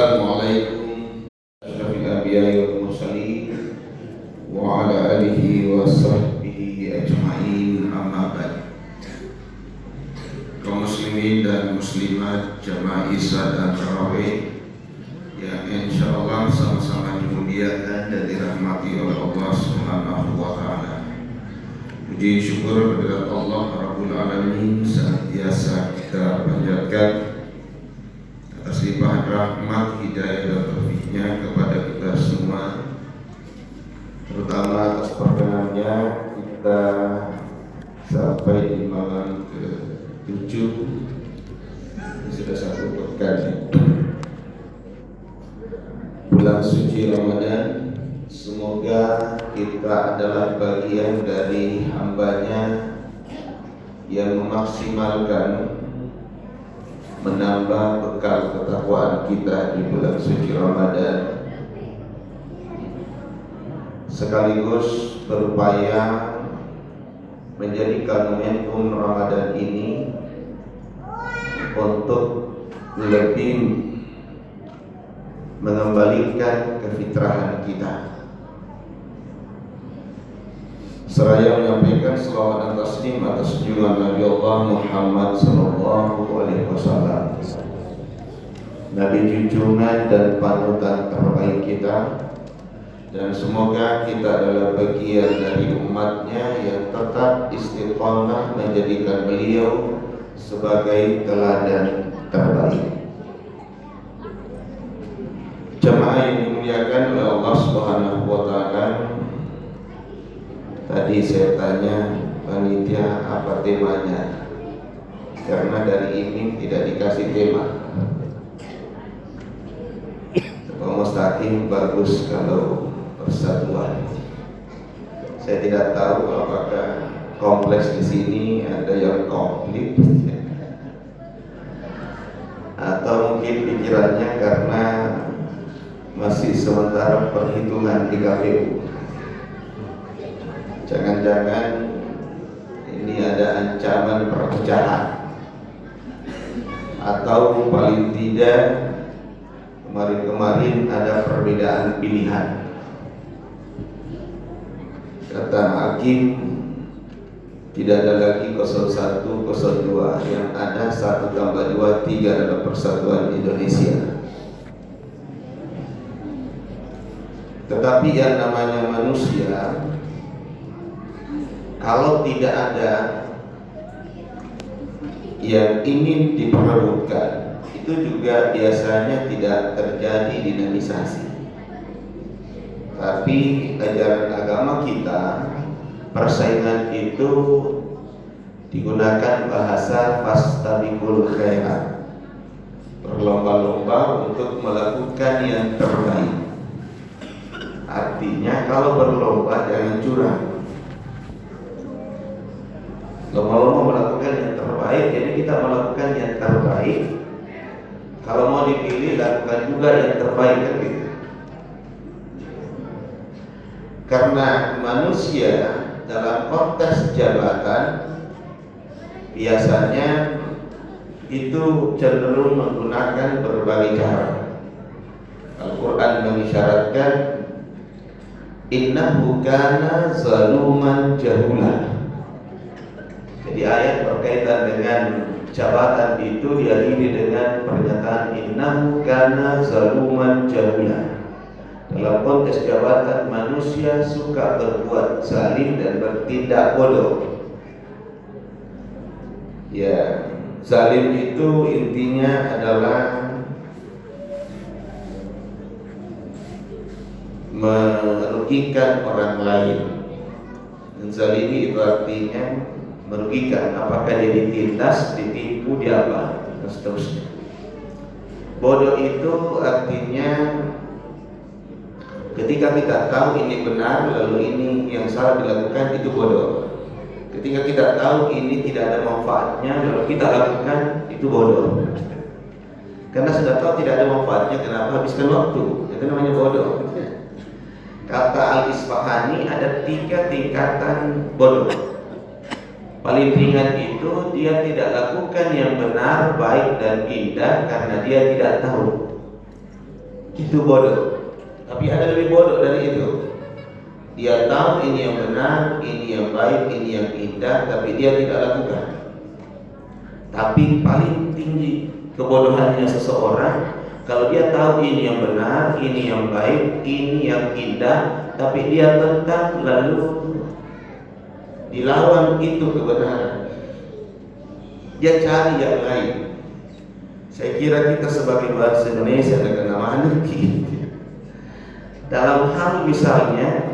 Assalamualaikum kaum muslimin dan jamaah yang dan dirahmati oleh Allah. Puji syukur kepada Allah Rabbul Alamin senantiasa kita panjatkan atas limpahan rahmat hidayah dan taufiknya kepada kita semua terutama atas perkenannya kita sampai di malam ke tujuh ini sudah satu pekan bulan suci Ramadan semoga kita adalah bagian dari hambanya yang memaksimalkan menambah bekal ketakwaan kita di bulan suci Ramadan. Sekaligus berupaya menjadikan momentum Ramadan ini untuk lebih mengembalikan kefitrahan kita Seraya menyampaikan selawat dan taslim atas junjungan Nabi Allah Muhammad Sallallahu Alaihi Wasallam. Nabi junjungan dan panutan terbaik kita dan semoga kita adalah bagian dari umatnya yang tetap istiqomah menjadikan beliau sebagai teladan terbaik. Jemaah yang dimuliakan oleh Allah Subhanahu wa taala, Tadi saya tanya panitia apa temanya? Karena dari ini tidak dikasih tema. Pak Mustaqim bagus kalau persatuan. Saya tidak tahu apakah kompleks di sini ada yang komplit. Atau mungkin pikirannya karena masih sementara perhitungan di KPU Jangan-jangan ini ada ancaman perpecahan. Atau paling tidak Kemarin-kemarin ada perbedaan pilihan. Kata hakim Tidak ada lagi 01, 02 Yang ada 1 tambah 2, 3 adalah persatuan Indonesia. Tetapi yang namanya manusia kalau tidak ada yang ingin diperebutkan itu juga biasanya tidak terjadi dinamisasi tapi ajaran agama kita persaingan itu digunakan bahasa fastabikul khairat. Berlomba-lomba untuk melakukan yang terbaik. Artinya kalau berlomba jangan curang lomba-lomba melakukan yang terbaik jadi kita melakukan yang terbaik. Kalau mau dipilih lakukan juga yang terbaik kan gitu. Karena manusia dalam konteks jabatan biasanya itu cenderung menggunakan berbagai cara. Al-Quran mengisyaratkan Innahu kana zaluman jahulah jadi ayat berkaitan dengan jabatan itu diakhiri dengan pernyataan innahu kana zaluman jahula. Dalam konteks jabatan manusia suka berbuat zalim dan bertindak bodoh. Ya, zalim itu intinya adalah merugikan orang lain. Dan zalimi itu artinya merugikan. Apakah dia ditindas ditipu dia apa? Dan seterusnya. Bodoh itu artinya ketika kita tahu ini benar lalu ini yang salah dilakukan itu bodoh. Ketika kita tahu ini tidak ada manfaatnya lalu kita lakukan itu bodoh. Karena sudah tahu tidak ada manfaatnya kenapa habiskan waktu? Itu namanya bodoh. Kata Al-Isfahani ada tiga tingkatan bodoh Paling ringan itu dia tidak lakukan yang benar, baik dan indah karena dia tidak tahu. itu bodoh. Tapi ada lebih bodoh dari itu. Dia tahu ini yang benar, ini yang baik, ini yang indah, tapi dia tidak lakukan. Tapi paling tinggi kebodohannya seseorang kalau dia tahu ini yang benar, ini yang baik, ini yang indah, tapi dia tentang lalu dilawan itu kebenaran. Dia cari yang lain. Saya kira kita sebagai bangsa Indonesia dengan nama anarki dalam hal misalnya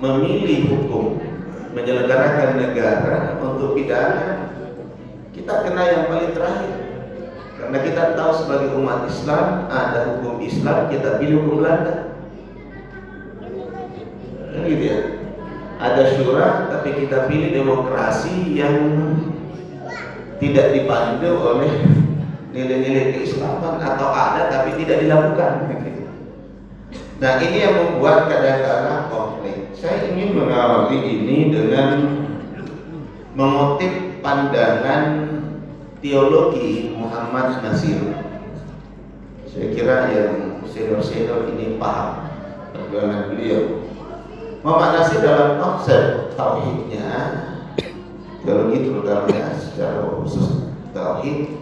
memilih hukum menyelenggarakan negara untuk pidana kita kena yang paling terakhir karena kita tahu sebagai umat Islam ada hukum Islam kita pilih hukum Belanda kan gitu ya ada syura tapi kita pilih demokrasi yang tidak dipandu oleh nilai-nilai keislaman atau ada tapi tidak dilakukan Nah ini yang membuat kadang-kadang konflik. Saya ingin mengawali ini dengan mengutip pandangan teologi Muhammad Nasir. Saya kira yang senior-senior ini paham perjuangan beliau. Muhammad Nasir dalam konsep tauhidnya, teologi terutamanya secara khusus tauhid,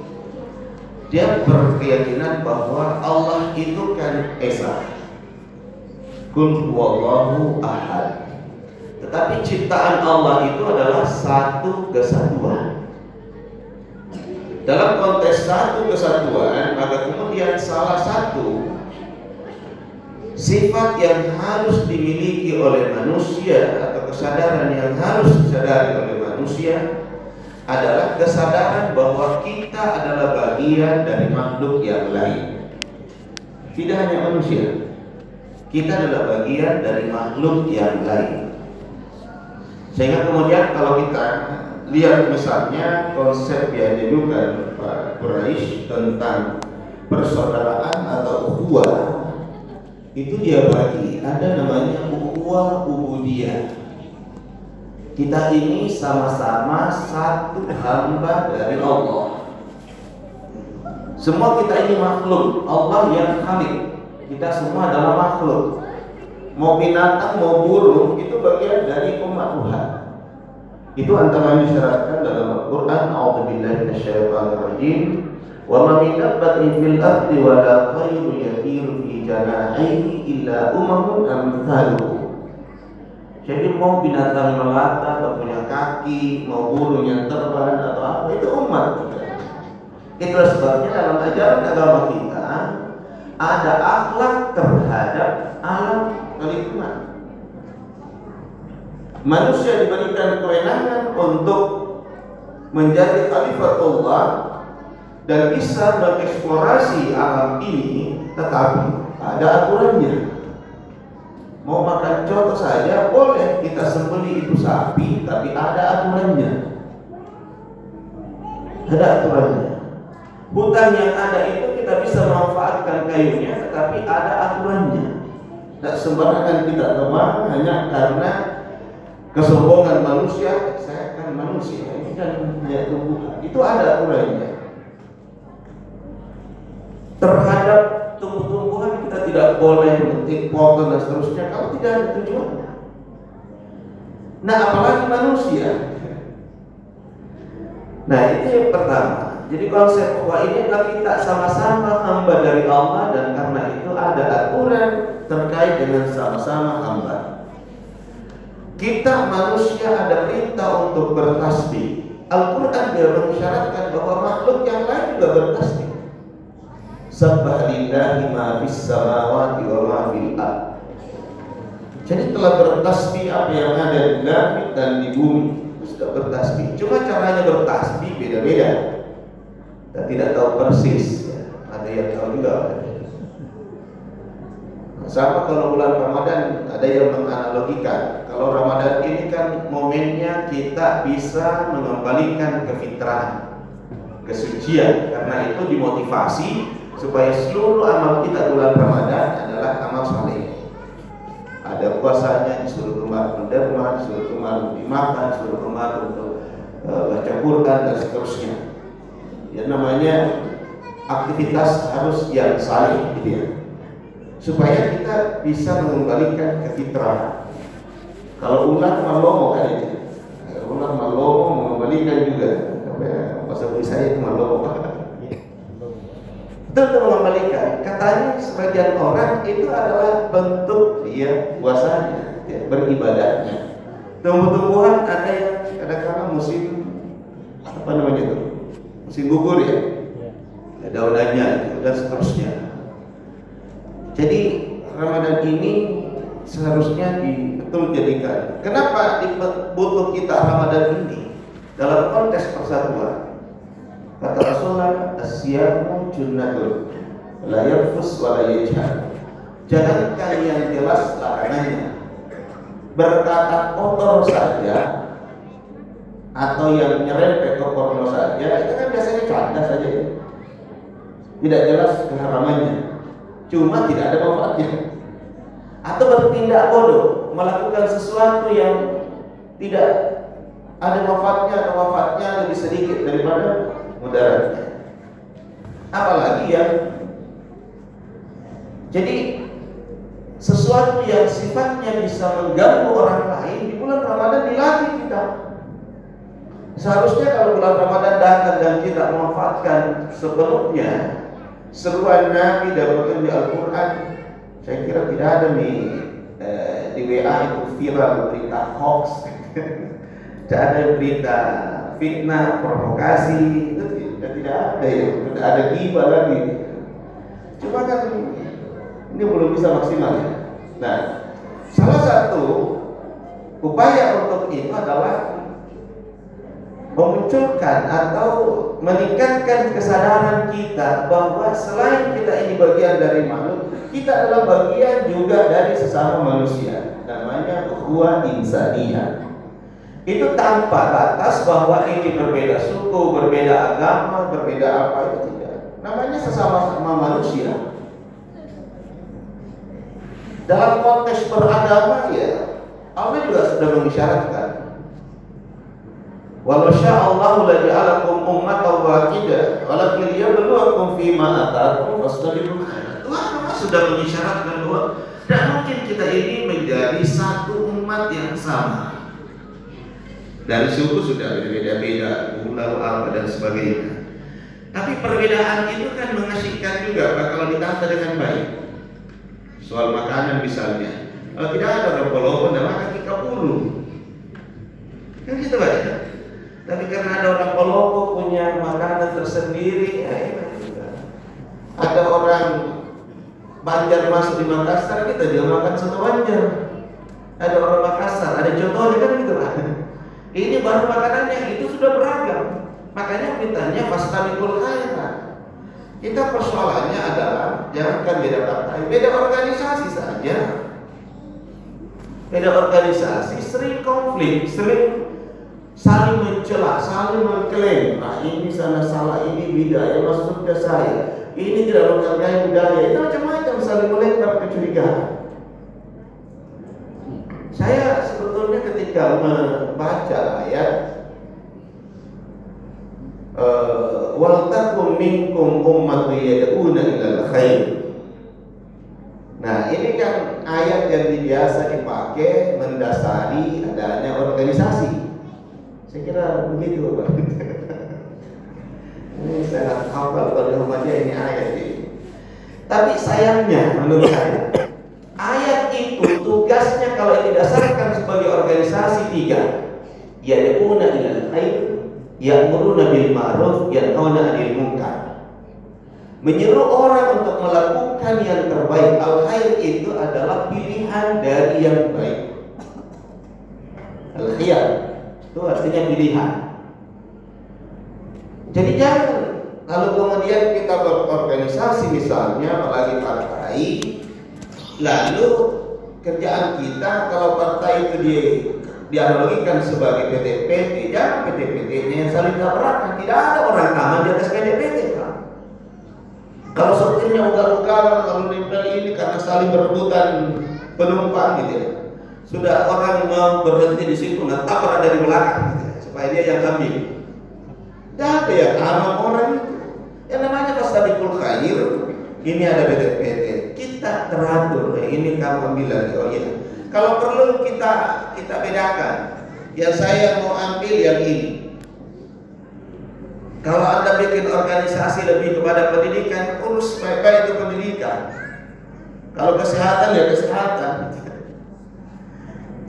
dia berkeyakinan bahwa Allah itu kan esa Kul huwallahu ahad. Tetapi ciptaan Allah itu adalah satu kesatuan. Dalam konteks satu kesatuan, maka kemudian salah satu sifat yang harus dimiliki oleh manusia atau kesadaran yang harus disadari oleh manusia adalah kesadaran bahwa kita adalah bagian dari makhluk yang lain. Tidak hanya manusia, kita adalah bagian dari makhluk yang lain. Sehingga kemudian kalau kita lihat misalnya konsep yang diajukan Pak Quraisy tentang persaudaraan atau ukhuwah itu dia bagi ada namanya ukhuwah ubudiyah. Kita ini sama-sama satu hamba dari Allah. Semua kita ini makhluk, Allah yang khalik. Kita semua adalah makhluk. Mau binatang, mau burung, itu bagian dari umat Tuhan. Itu antara yang disyaratkan dalam Al-Quran. A'udzubillahi min dabbatin fil ardi wa la tayru yatiru fi janahihi illa umamun amthaluhu. Jadi mau binatang melata atau punya kaki, mau burung yang terbang atau apa itu umat kita. Itulah sebabnya dalam ajaran agama kita ada akhlak terhadap alam lingkungan. Manusia diberikan kewenangan untuk menjadi khalifah Allah dan bisa mengeksplorasi alam ini, tetapi ada aturannya. Mau makan contoh saja boleh kita sembeli itu sapi, tapi ada aturannya. Ada aturannya. Hutan yang ada itu kita bisa memanfaatkan kayunya, tetapi ada aturannya. Tidak sembarangan kita tebang hanya karena kesombongan manusia. Saya kan manusia, ini kan hanya tumbuhan. Itu ada aturannya. Terhadap tumbuh-tumbuhan kita tidak boleh memetik potong dan seterusnya kalau tidak ada tujuannya. Nah, apalagi manusia. Nah, itu yang pertama. Jadi konsep bahwa ini adalah kita sama-sama hamba dari Allah dan karena itu ada aturan terkait dengan sama-sama hamba. Kita manusia ada perintah untuk bertasbih. Al-Quran juga mengisyaratkan bahwa makhluk yang lain juga bertasbih. Sabbah lillahi ma fis samawati wa ma fil Jadi telah bertasbih apa yang ada di langit dan di bumi. Sudah bertasbih. Cuma caranya bertasbih beda-beda. Dan tidak tahu persis. Ada yang tahu juga. Sama kalau bulan Ramadan ada yang menganalogikan. Kalau Ramadan ini kan momennya kita bisa mengembalikan kefitrahan kesucian. Karena itu dimotivasi supaya seluruh amal kita bulan Ramadan adalah amal saleh ada puasanya disuruh kemar menderma, disuruh kemar dimakan, disuruh kemar untuk uh, baca Quran dan seterusnya ya namanya aktivitas harus yang saling gitu ya supaya kita bisa mengembalikan ke. Kalau ular malomo kan itu, ular malomo mengembalikan juga. Masa beli saya itu malomo. Itu untuk mengembalikan. Katanya sebagian orang itu adalah bentuk dia puasanya, ya, beribadahnya. Tumbuh-tumbuhan ada yang kadang-kadang musim apa namanya itu musim gugur ya, ya daunannya dan seterusnya. Jadi Ramadan ini seharusnya betul jadikan. Kenapa butuh kita Ramadan ini dalam konteks persatuan? Kata Rasulullah, "Asyamu junnatun, la yarfus wa la yajhal." Jangankan yang jelas larangannya. Berkata kotor saja atau yang nyerempet ke porno saja, itu kan biasanya canda saja ya. Tidak jelas keharamannya. Cuma tidak ada manfaatnya. Atau bertindak bodoh, melakukan sesuatu yang tidak ada manfaatnya atau manfaatnya lebih sedikit daripada Apalagi yang jadi sesuatu yang sifatnya bisa mengganggu orang lain di bulan Ramadan dilatih kita. Seharusnya kalau bulan Ramadan datang dan kita memanfaatkan sepenuhnya seruan Nabi dan di Al-Quran, saya kira tidak ada nih eh, di WA itu viral berita hoax, tidak ada berita fitnah, provokasi itu tidak, ada ya, tidak ada gibah lagi. Cuma kan ini belum bisa maksimal ya. Nah, salah satu upaya untuk itu adalah memunculkan atau meningkatkan kesadaran kita bahwa selain kita ini bagian dari makhluk, kita adalah bagian juga dari sesama manusia. Namanya ukhuwah insaniyah itu tanpa batas bahwa ini berbeda suku, berbeda agama, berbeda apa itu tidak. Namanya sesama-sama manusia. Dalam konteks beragama ya, Allah juga sudah mengisyaratkan. Walau sya'allahu la ja'alakum ummatan wahidah, walakin liyabluwakum fima atakum fastabiqul khairat. Tuhan sudah mengisyaratkan bahwa tidak mungkin kita ini menjadi satu umat yang sama dari suku sudah berbeda-beda, pulau apa dan sebagainya. Tapi perbedaan itu kan mengasihkan juga kalau ditata dengan baik. Soal makanan misalnya, kalau tidak ada orang dan maka kita puluh. Kan gitu baca. Tapi karena ada orang Polopo punya makanan tersendiri, ya, ya, ada orang Banjar masuk di Makassar, kita juga makan soto Banjar. Ada orang Makassar, ada contohnya kan gitu lah. Ini baru makanannya, itu sudah beragam. Makanya mintanya fastabiqul khairat. Kita persoalannya adalah jangankan beda partai, beda organisasi saja. Beda organisasi sering konflik, sering saling mencela, saling mengklaim. Nah ini sana salah, ini beda, yang maksudnya saya. Ini tidak menghargai budaya, itu macam-macam saling melempar kecurigaan. Saya sebetulnya ketika membaca ayat wal takum minkum ummatu yad'una ilal khair. Nah, ini kan ayat yang biasa dipakai mendasari adanya organisasi. Saya kira begitu, Pak. ini saya hafal kalau Muhammadiyah ini ayat ini. Tapi sayangnya menurut saya ayat itu tugasnya kalau didasarkan sebagai organisasi tiga yad'una ilal khair ya'muruna bil ma'ruf yanhauna 'anil munkar. Menyeru orang untuk melakukan yang terbaik al khair itu adalah pilihan dari yang baik. Al khiyar itu artinya pilihan. Jadi jangan lalu kemudian kita berorganisasi misalnya apalagi partai lalu kerjaan kita kalau partai itu di dianalogikan sebagai PT-PT jangan PT-PT-nya yang saling tabrakan tidak ada orang aman di atas PT-PT kan kalau sepertinya ugal-ugalan lalu nempel ini karena saling berebutan penumpang gitu ya sudah orang mau berhenti di situ nah tabrak dari belakang gitu ya, supaya dia yang ambil tidak ada yang aman orang itu yang namanya pas tadi khair ini ada PT-PT kita teratur. Ini kamu ambil lagi. Oh iya. Kalau perlu kita kita bedakan. Yang saya mau ambil yang ini. Kalau anda bikin organisasi lebih kepada pendidikan, urus baik-baik itu pendidikan. Kalau kesehatan ya kesehatan.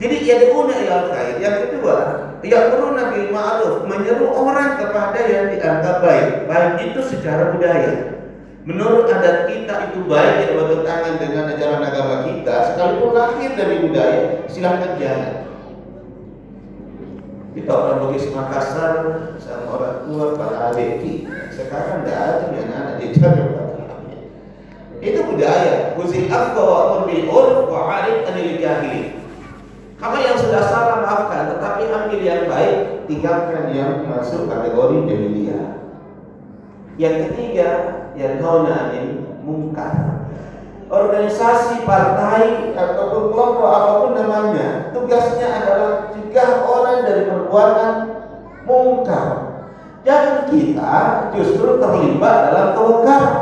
Jadi ya diuna ilal khair. Yang kedua, ya perlu nabi ma'ruf menyeru orang kepada yang dianggap baik. Baik itu secara budaya. Menurut adat kita itu baik yang bertentangan dengan ajaran agama kita, sekalipun lahir dari budaya, silahkan jalan. Kita orang Bugis Makassar sama orang tua para adik sekarang tidak ada yang anak dijaga itu budaya. Kuzil afqa wa bil urf wa arif anil jahilin. Kalau yang sudah salah maafkan, tetapi ambil yang baik, tinggalkan yang masuk kategori jahiliyah. Yang ketiga, yang hauna anil mungkar. Organisasi, partai ataupun kelompok apa pun namanya, tugasnya adalah cegah orang dari perbuatan mungkar. Jangan kita justru terlibat dalam kemungkaran.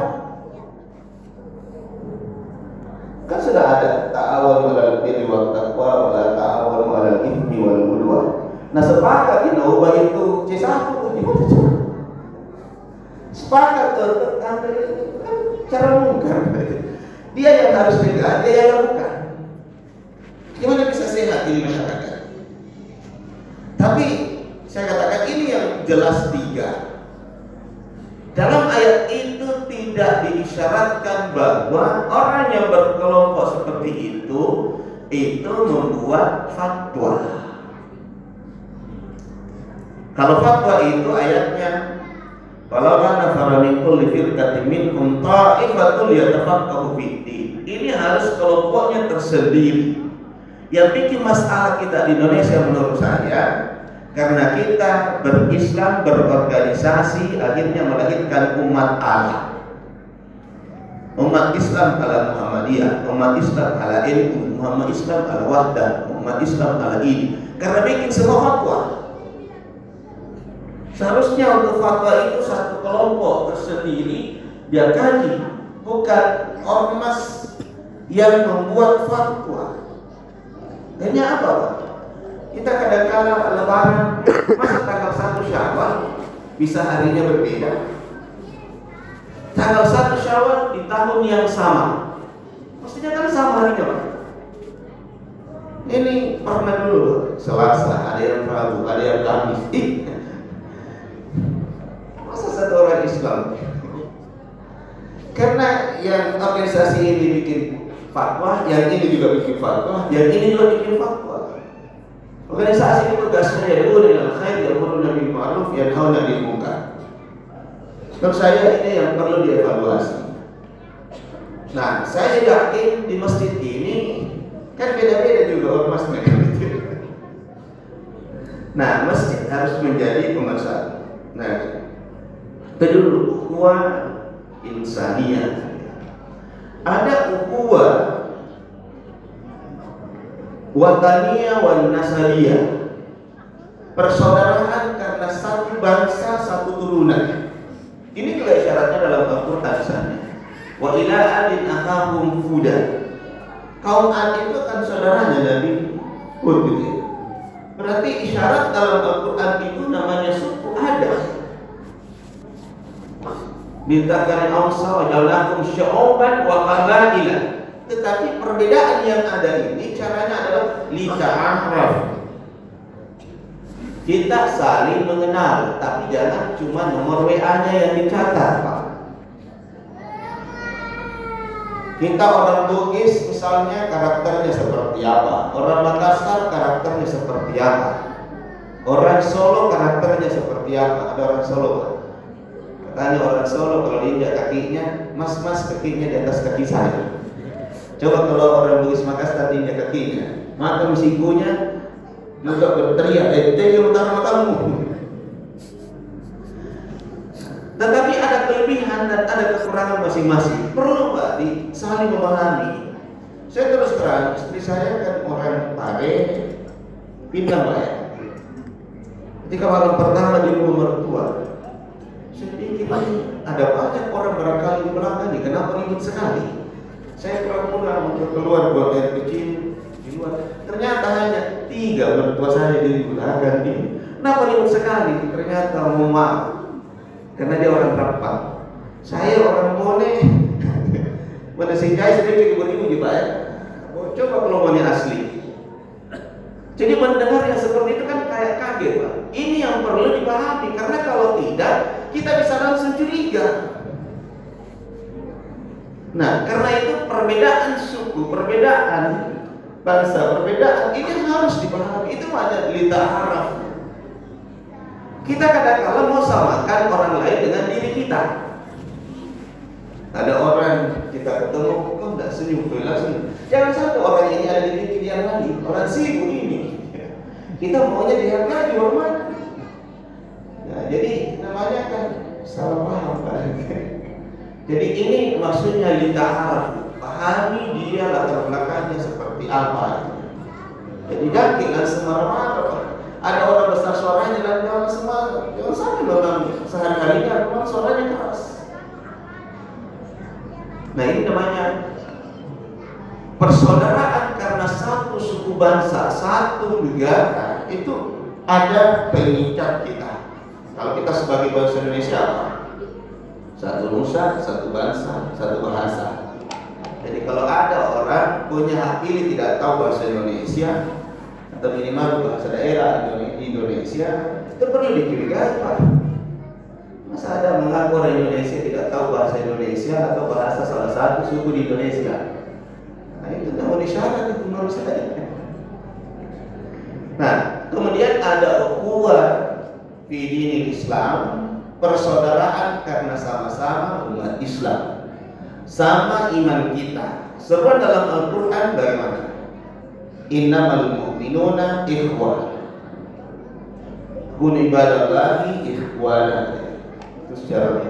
Kan sudah ada ta'awun walal birri wa taqwa wala ta'awun walal ithmi wal udwan. Nah sepakat di Nauba itu C1 gimana cara? Sepakat tuh kan cara mungkar. Dia yang harus pegang, dia yang lakukan. Gimana bisa sehat di masyarakat? Tapi saya katakan ini yang jelas tiga. Dalam ayat itu tidak diisyaratkan bahwa orang yang berkelompok seperti itu itu membuat fatwa. Kalau fatwa itu ayatnya kalau kana farani kulli firqatin fiddin. Ini harus kelompoknya tersendiri. Yang bikin masalah kita di Indonesia menurut saya karena kita berislam, berorganisasi, akhirnya melahirkan umat Allah. Umat Islam ala Muhammadiyah, umat Islam ala ilmu, umat Islam ala wahdah, umat Islam ala ini. Karena bikin semua fatwa. Seharusnya untuk fatwa itu satu kelompok tersendiri dia kaji, bukan ormas yang membuat fatwa. Ini apa, Pak? Kita kadang-kala lebaran masa tanggal 1 Syawal bisa harinya berbeda. Tanggal 1 Syawal di tahun yang sama. Mestinya kan sama harinya, Pak. Ini pernah dulu Selasa, ada yang Rabu, ada yang Kamis. Ih, masa satu orang Islam? Karena yang organisasi ini bikin fatwa, yang ini juga bikin fatwa, yang ini juga bikin fatwa. Organisasi itu tugasnya ya ilal khair, ya'muruna bil ma'ruf, yanhauna 'anil munkar. Menurut saya ini yang perlu dievaluasi. Nah, saya yakin di masjid ini kan beda-beda juga ormasnya. Nah, masjid harus menjadi pemersatu. Nah, kedua ukhuwah insaniyah. Ada ukhuwah watania wan nasaliyah persaudaraan karena satu bangsa satu turunan. Ini juga isyaratnya dalam Al-Quran sana wa ila adin akahum huda. Kaum Ad itu kan saudaranya Nabi Hud gitu ya. berarti isyarat dalam Al-Quran itu namanya suku ada Bintakan awsa wa jalakum syu'uban wa qabaila tetapi perbedaan yang ada ini caranya adalah lita'araf. Kita saling mengenal, tapi jangan cuma nomor WA-nya yang dicatat. Kita orang Bugis misalnya karakternya seperti apa? Orang Makassar karakternya seperti apa? Orang Solo karakternya seperti apa? Ada orang Solo, Pak. Katanya orang Solo kalau diinjak kakinya, mas-mas kakinya di atas kaki saya. Coba kalau orang Bugis Makassar tindak kakinya, maka musikunya juga berteriak, eh yang utama kamu. Tetapi ada kelebihan dan ada kekurangan masing-masing. Perlu Pak di saling memahami. Saya terus terang, istri saya kan orang Pare, pindah Pak ya. Ketika malam pertama di rumah mertua, ada banyak orang barangkali ini, kenapa ribut sekali? Saya pura-pura untuk keluar buat air kecil di luar. Ternyata hanya tiga mertua saya belakang ini. Kenapa ribut sekali? Ternyata mau maaf. Karena dia orang rapat. Saya orang Mone. Mana singkai sedikit ibu-ibu juga ya. Coba kalau asli. Jadi mendengar yang seperti itu kan kayak kaget Pak. Ini yang perlu dipahami karena kalau tidak kita bisa langsung curiga. Nah, karena itu perbedaan suku, perbedaan bangsa, perbedaan ini harus dipahami. Itu ada lita haraf. Kita kadang-kala mau samakan orang lain dengan diri kita. Ada orang kita ketemu, kok tidak senyum, senyum. Jangan sampai orang ini ada di diri yang lain, orang sibuk ini. Kita maunya dihargai, dihormati. Nah, jadi namanya kan salah paham kan. Jadi ini maksudnya lita'araf Pahami dia latar belakangnya seperti apa. Jadi jangan semar-mar Ada orang besar suaranya dan jangan semar Jangan sampai memang sehari-harinya memang suaranya keras. Nah ini namanya Persaudaraan karena satu suku bangsa, satu negara Itu ada pengikat kita Kalau kita sebagai bangsa Indonesia apa? satu nusa, satu bangsa, satu bahasa. Jadi kalau ada orang punya hak pilih tidak tahu bahasa Indonesia atau minimal bahasa daerah Indonesia, itu perlu dicurigai Pak. Masa ada mengaku orang Indonesia tidak tahu bahasa Indonesia atau bahasa salah satu suku di Indonesia? Nah itu tidak mau disyarat itu menurut saya. Nah, kemudian ada ukhuwah di Islam persaudaraan karena sama-sama umat Islam. Sama iman kita. Seruan dalam Al-Quran bagaimana? Innamal mu'minuna ikhwan. Kun ibadallahi ikhwana. Itu secara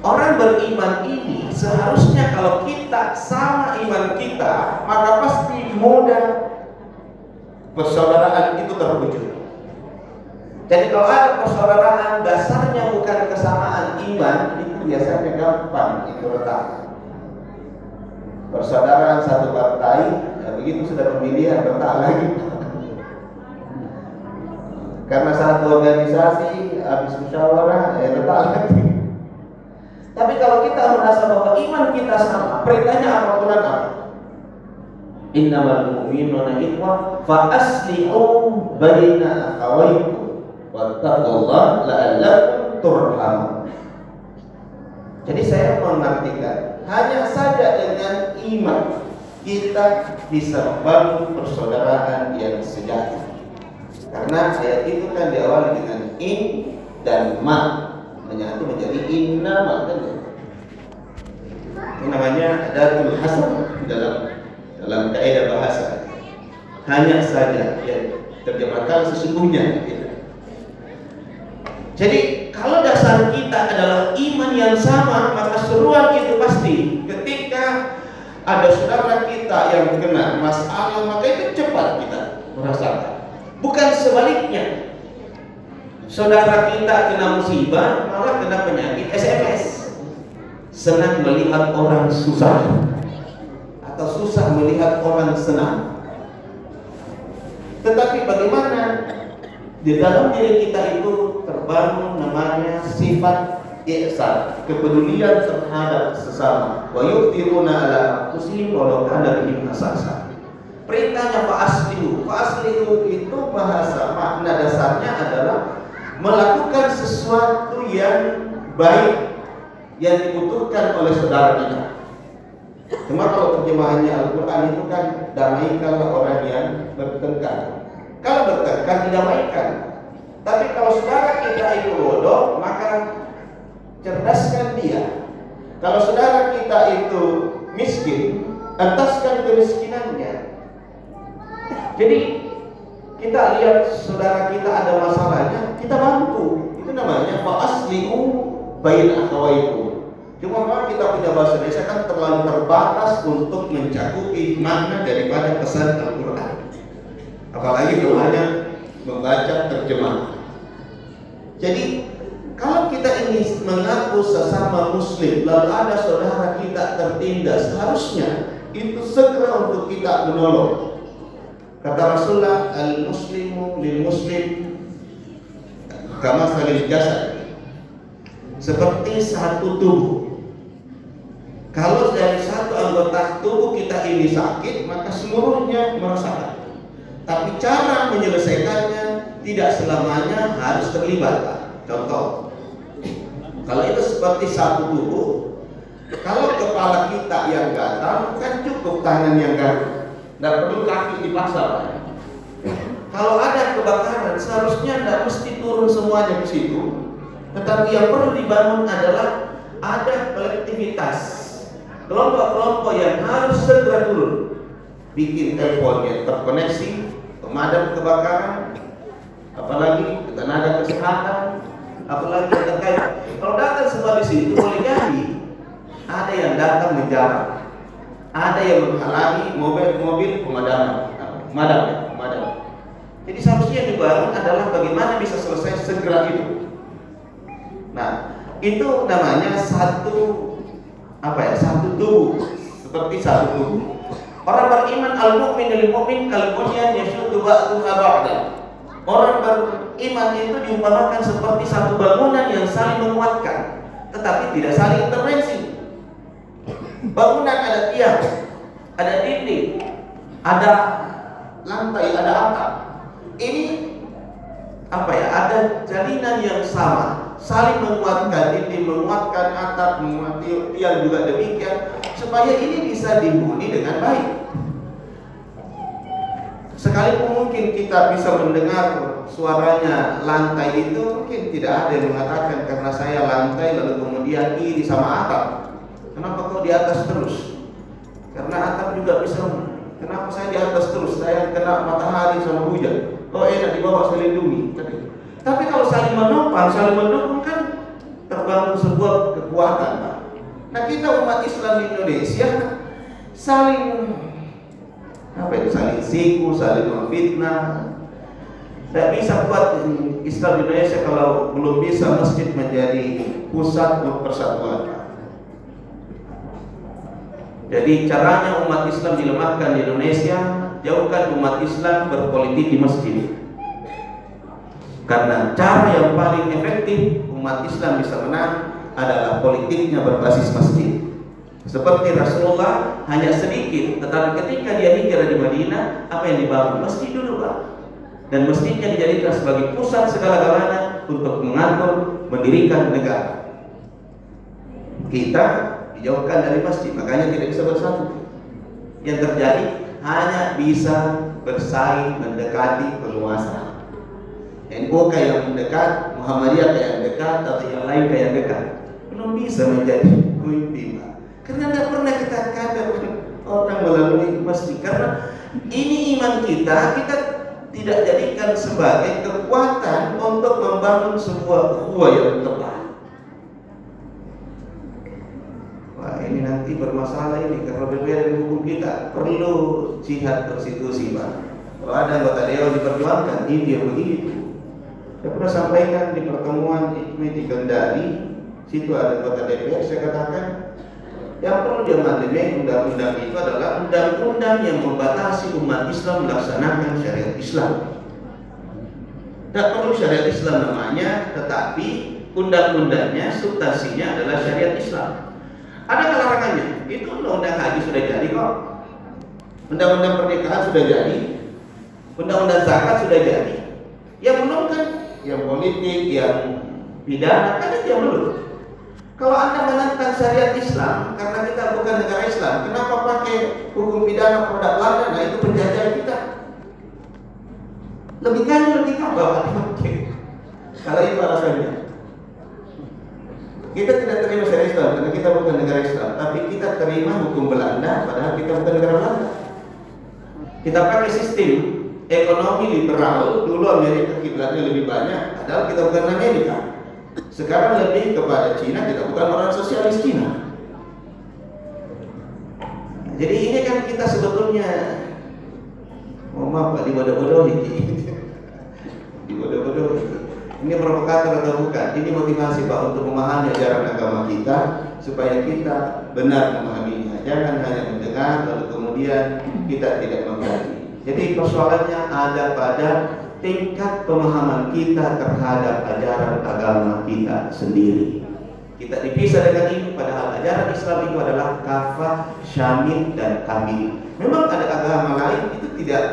Orang beriman ini seharusnya kalau kita sama iman kita maka pasti mudah persaudaraan itu terwujud jadi kalau ada persaudaraan dasarnya bukan kesamaan iman, itu biasanya gampang itu retak. Persaudaraan satu partai, ya begitu sudah pemilihan retak lagi. Karena satu organisasi habis musyawarah, ya retak lagi. Tapi kalau kita merasa bahwa iman kita sama, perintahnya apa Quran apa? Innamal mu'minuna ikhwah fa aslihu baina akhawaykum Wattaqullah la'allakum turhamun. Jadi saya mengartikan hanya saja dengan iman kita bisa membangun persaudaraan yang sejati. Karena ayat itu kan diawali dengan in dan ma menyatu menjadi inna kan? Ini namanya adatul hasan dalam dalam kaidah bahasa. Hanya saja ya terjemahkan sesungguhnya. Jadi kalau dasar kita adalah iman yang sama, maka seruan itu pasti ketika ada saudara kita yang kena masalah, maka itu cepat kita merasakan. Bukan sebaliknya. Saudara kita kena musibah, malah kena penyakit SMS. Senang melihat orang susah atau susah melihat orang senang. Tetapi bagaimana di dalam diri kita itu terbangun namanya sifat ihsan, kepedulian terhadap sesama. Wa yu'thiruna ala anfusihim walau kana bihim asasa. Perintahnya fa aslihu. Fa aslihu itu bahasa makna dasarnya adalah melakukan sesuatu yang baik yang dibutuhkan oleh saudara kita. Cuma kalau terjemahannya Al-Quran itu kan damaikanlah orang yang bertengkar kalau bertengkar didamaikan. Tapi kalau saudara kita itu bodoh, maka cerdaskan dia. Kalau saudara kita itu miskin, entaskan kemiskinannya. Jadi kita lihat saudara kita ada masalahnya, kita bantu. Itu namanya fa'asli'u bain akhawaikum. Cuma memang kita punya bahasa Indonesia kan terlalu terbatas untuk mencakupi makna daripada pesan Al-Quran apalagi hanya membaca terjemah. Jadi Kalau kita ingin mengaku sesama muslim Lalu ada saudara kita tertindas Seharusnya itu segera untuk kita menolong. Kata Rasulullah Al-muslimu lil-muslim Kama salil jasad. Seperti satu tubuh. Kalau dari satu anggota tubuh kita ini sakit Maka seluruhnya merasakan Tapi cara menyelesaikannya Tidak selamanya harus terlibat Contoh kalau itu seperti satu tubuh, kalau kepala kita yang gatal, kan cukup tangan yang gatal. Tidak perlu kaki dipaksa. Kalau ada kebakaran, seharusnya tidak mesti turun semuanya ke situ. Tetapi yang perlu dibangun adalah ada kolektivitas kelompok-kelompok yang harus segera turun bikin teleponnya terkoneksi pemadam kebakaran apalagi tenaga kesehatan apalagi terkait kalau datang semua di situ boleh jadi. Ada yang datang menjarak ada yang menghalangi mobil-mobil pemadaman. Pemadam pemadam jadi seharusnya yang dibangun adalah bagaimana bisa selesai segera itu. Nah itu namanya satu apa ya? Satu tubuh. Seperti satu tubuh orang beriman al mukmin lil mukmin kal bunyan yashuddu ba'dahu ba'dan Orang beriman itu diumpamakan seperti satu bangunan yang saling menguatkan, tetapi tidak saling intervensi. Bangunan ada tiang, ada dinding, ada lantai, ada atap. Ini apa ya? Ada jalinan yang sama, saling menguatkan dinding, menguatkan atap, menguatkan tiang juga demikian, supaya ini bisa dihuni dengan baik. Sekalipun mungkin kita bisa mendengar suaranya lantai itu mungkin tidak ada yang mengatakan karena saya lantai lalu kemudian iri sama atap. Kenapa kau di atas terus? Karena atap juga bisa Kenapa saya di atas terus? Saya kena matahari sama hujan. Kau enak di bawah saya lindungi. Tapi kalau saling menopang, saling mendukung kan terbangun sebuah kekuatan. Nah kita umat Islam di Indonesia saling apa itu saling siku, saling memfitnah. Tidak bisa buat Islam di Indonesia kalau belum bisa masjid menjadi pusat persatuan. Jadi caranya umat Islam dilemahkan di Indonesia, jauhkan umat Islam berpolitik di masjid. Karena cara yang paling efektif umat Islam bisa menang adalah politiknya berbasis masjid. Seperti Rasulullah hanya sedikit, tetapi ketika dia hijrah di Madinah, apa yang dibangun? Masjid dulu Pak. Dan masjidnya dijadikan sebagai pusat segala-galanya untuk mengatur, mendirikan negara. Kita dijauhkan dari masjid, makanya tidak bisa bersatu. Yang terjadi hanya bisa bersaing mendekati penguasa. NU kayak yang mendekat, Muhammadiyah kayak yang dekat, atau yang lain kayak dekat. Belum bisa menjadi pemimpin. Karena tidak pernah kita kadar orang melalui masjid. Karena ini iman kita, kita tidak jadikan sebagai kekuatan untuk membangun sebuah ukhuwah yang tepat. Wah ini nanti bermasalah ini karena berbeda dengan hukum kita perlu jihad konstitusi pak. Kalau ada anggota dewan diperjuangkan ini dia begitu. Saya pernah sampaikan di pertemuan di Kendari, situ ada anggota DPR, saya katakan yang perlu diamandemen undang-undang itu adalah undang-undang yang membatasi umat Islam melaksanakan syariat Islam. Tidak perlu syariat Islam namanya, tetapi undang-undangnya, substansinya adalah syariat Islam. Ada larangannya. Itu undang-undang haji sudah jadi kok. Undang-undang pernikahan sudah jadi. Undang-undang zakat sudah jadi. Yang belum kan yang politik, yang pidana kan itu yang belum. Kalau Anda menentang syariat Islam karena kita bukan negara Islam, kenapa pakai hukum pidana produk Belanda? Nah itu penjajahan kita. Lebih kan lebih dipakai. Kalau itu alasannya. Kita tidak terima syariat Islam karena kita bukan negara Islam, tapi kita terima hukum Belanda padahal kita bukan negara Belanda. Kita pakai sistem ekonomi liberal, dulu Amerika kiblatnya lebih banyak, padahal kita bukan Amerika. Sekarang lebih kepada Cina, kita bukan orang sosialis Cina. Jadi ini kan kita sebetulnya oh maaf Pak dibodoh-bodohi. dibodoh-bodohi. Ini Ini provokator atau bukan? Ini motivasi Pak untuk memahami ajaran agama kita supaya kita benar memahaminya. Jangan hanya mendengar lalu kemudian kita tidak mengkaji. Jadi persoalannya ada pada tingkat pemahaman kita terhadap ajaran agama kita sendiri. Kita dipisah dengan ini padahal ajaran Islam itu adalah kafah, syamil dan kamil. Memang ada agama lain itu tidak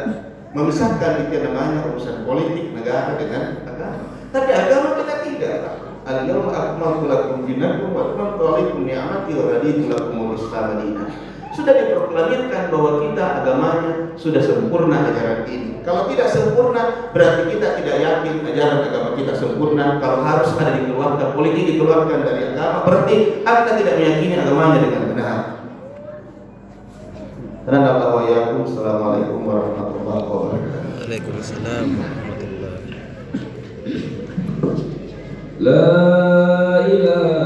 memisahkan itu namanya urusan politik negara dengan agama. Tapi agama kita tidak. Al-yawma akmaltu lakum dinakum wa ni'mati wa raditu lakum al-islam Sudah diproklamirkan bahwa kita agamanya sudah sempurna ajaran ini. Kalau tidak sempurna, berarti kita tidak yakin ajaran agama kita sempurna. Kalau harus ada dikeluarkan, politik dikeluarkan dari agama, berarti Anda tidak meyakini agamanya dengan benar. Dan Allah wa yakum. Assalamualaikum warahmatullahi wabarakatuh. Waalaikumsalam warahmatullahi لا إله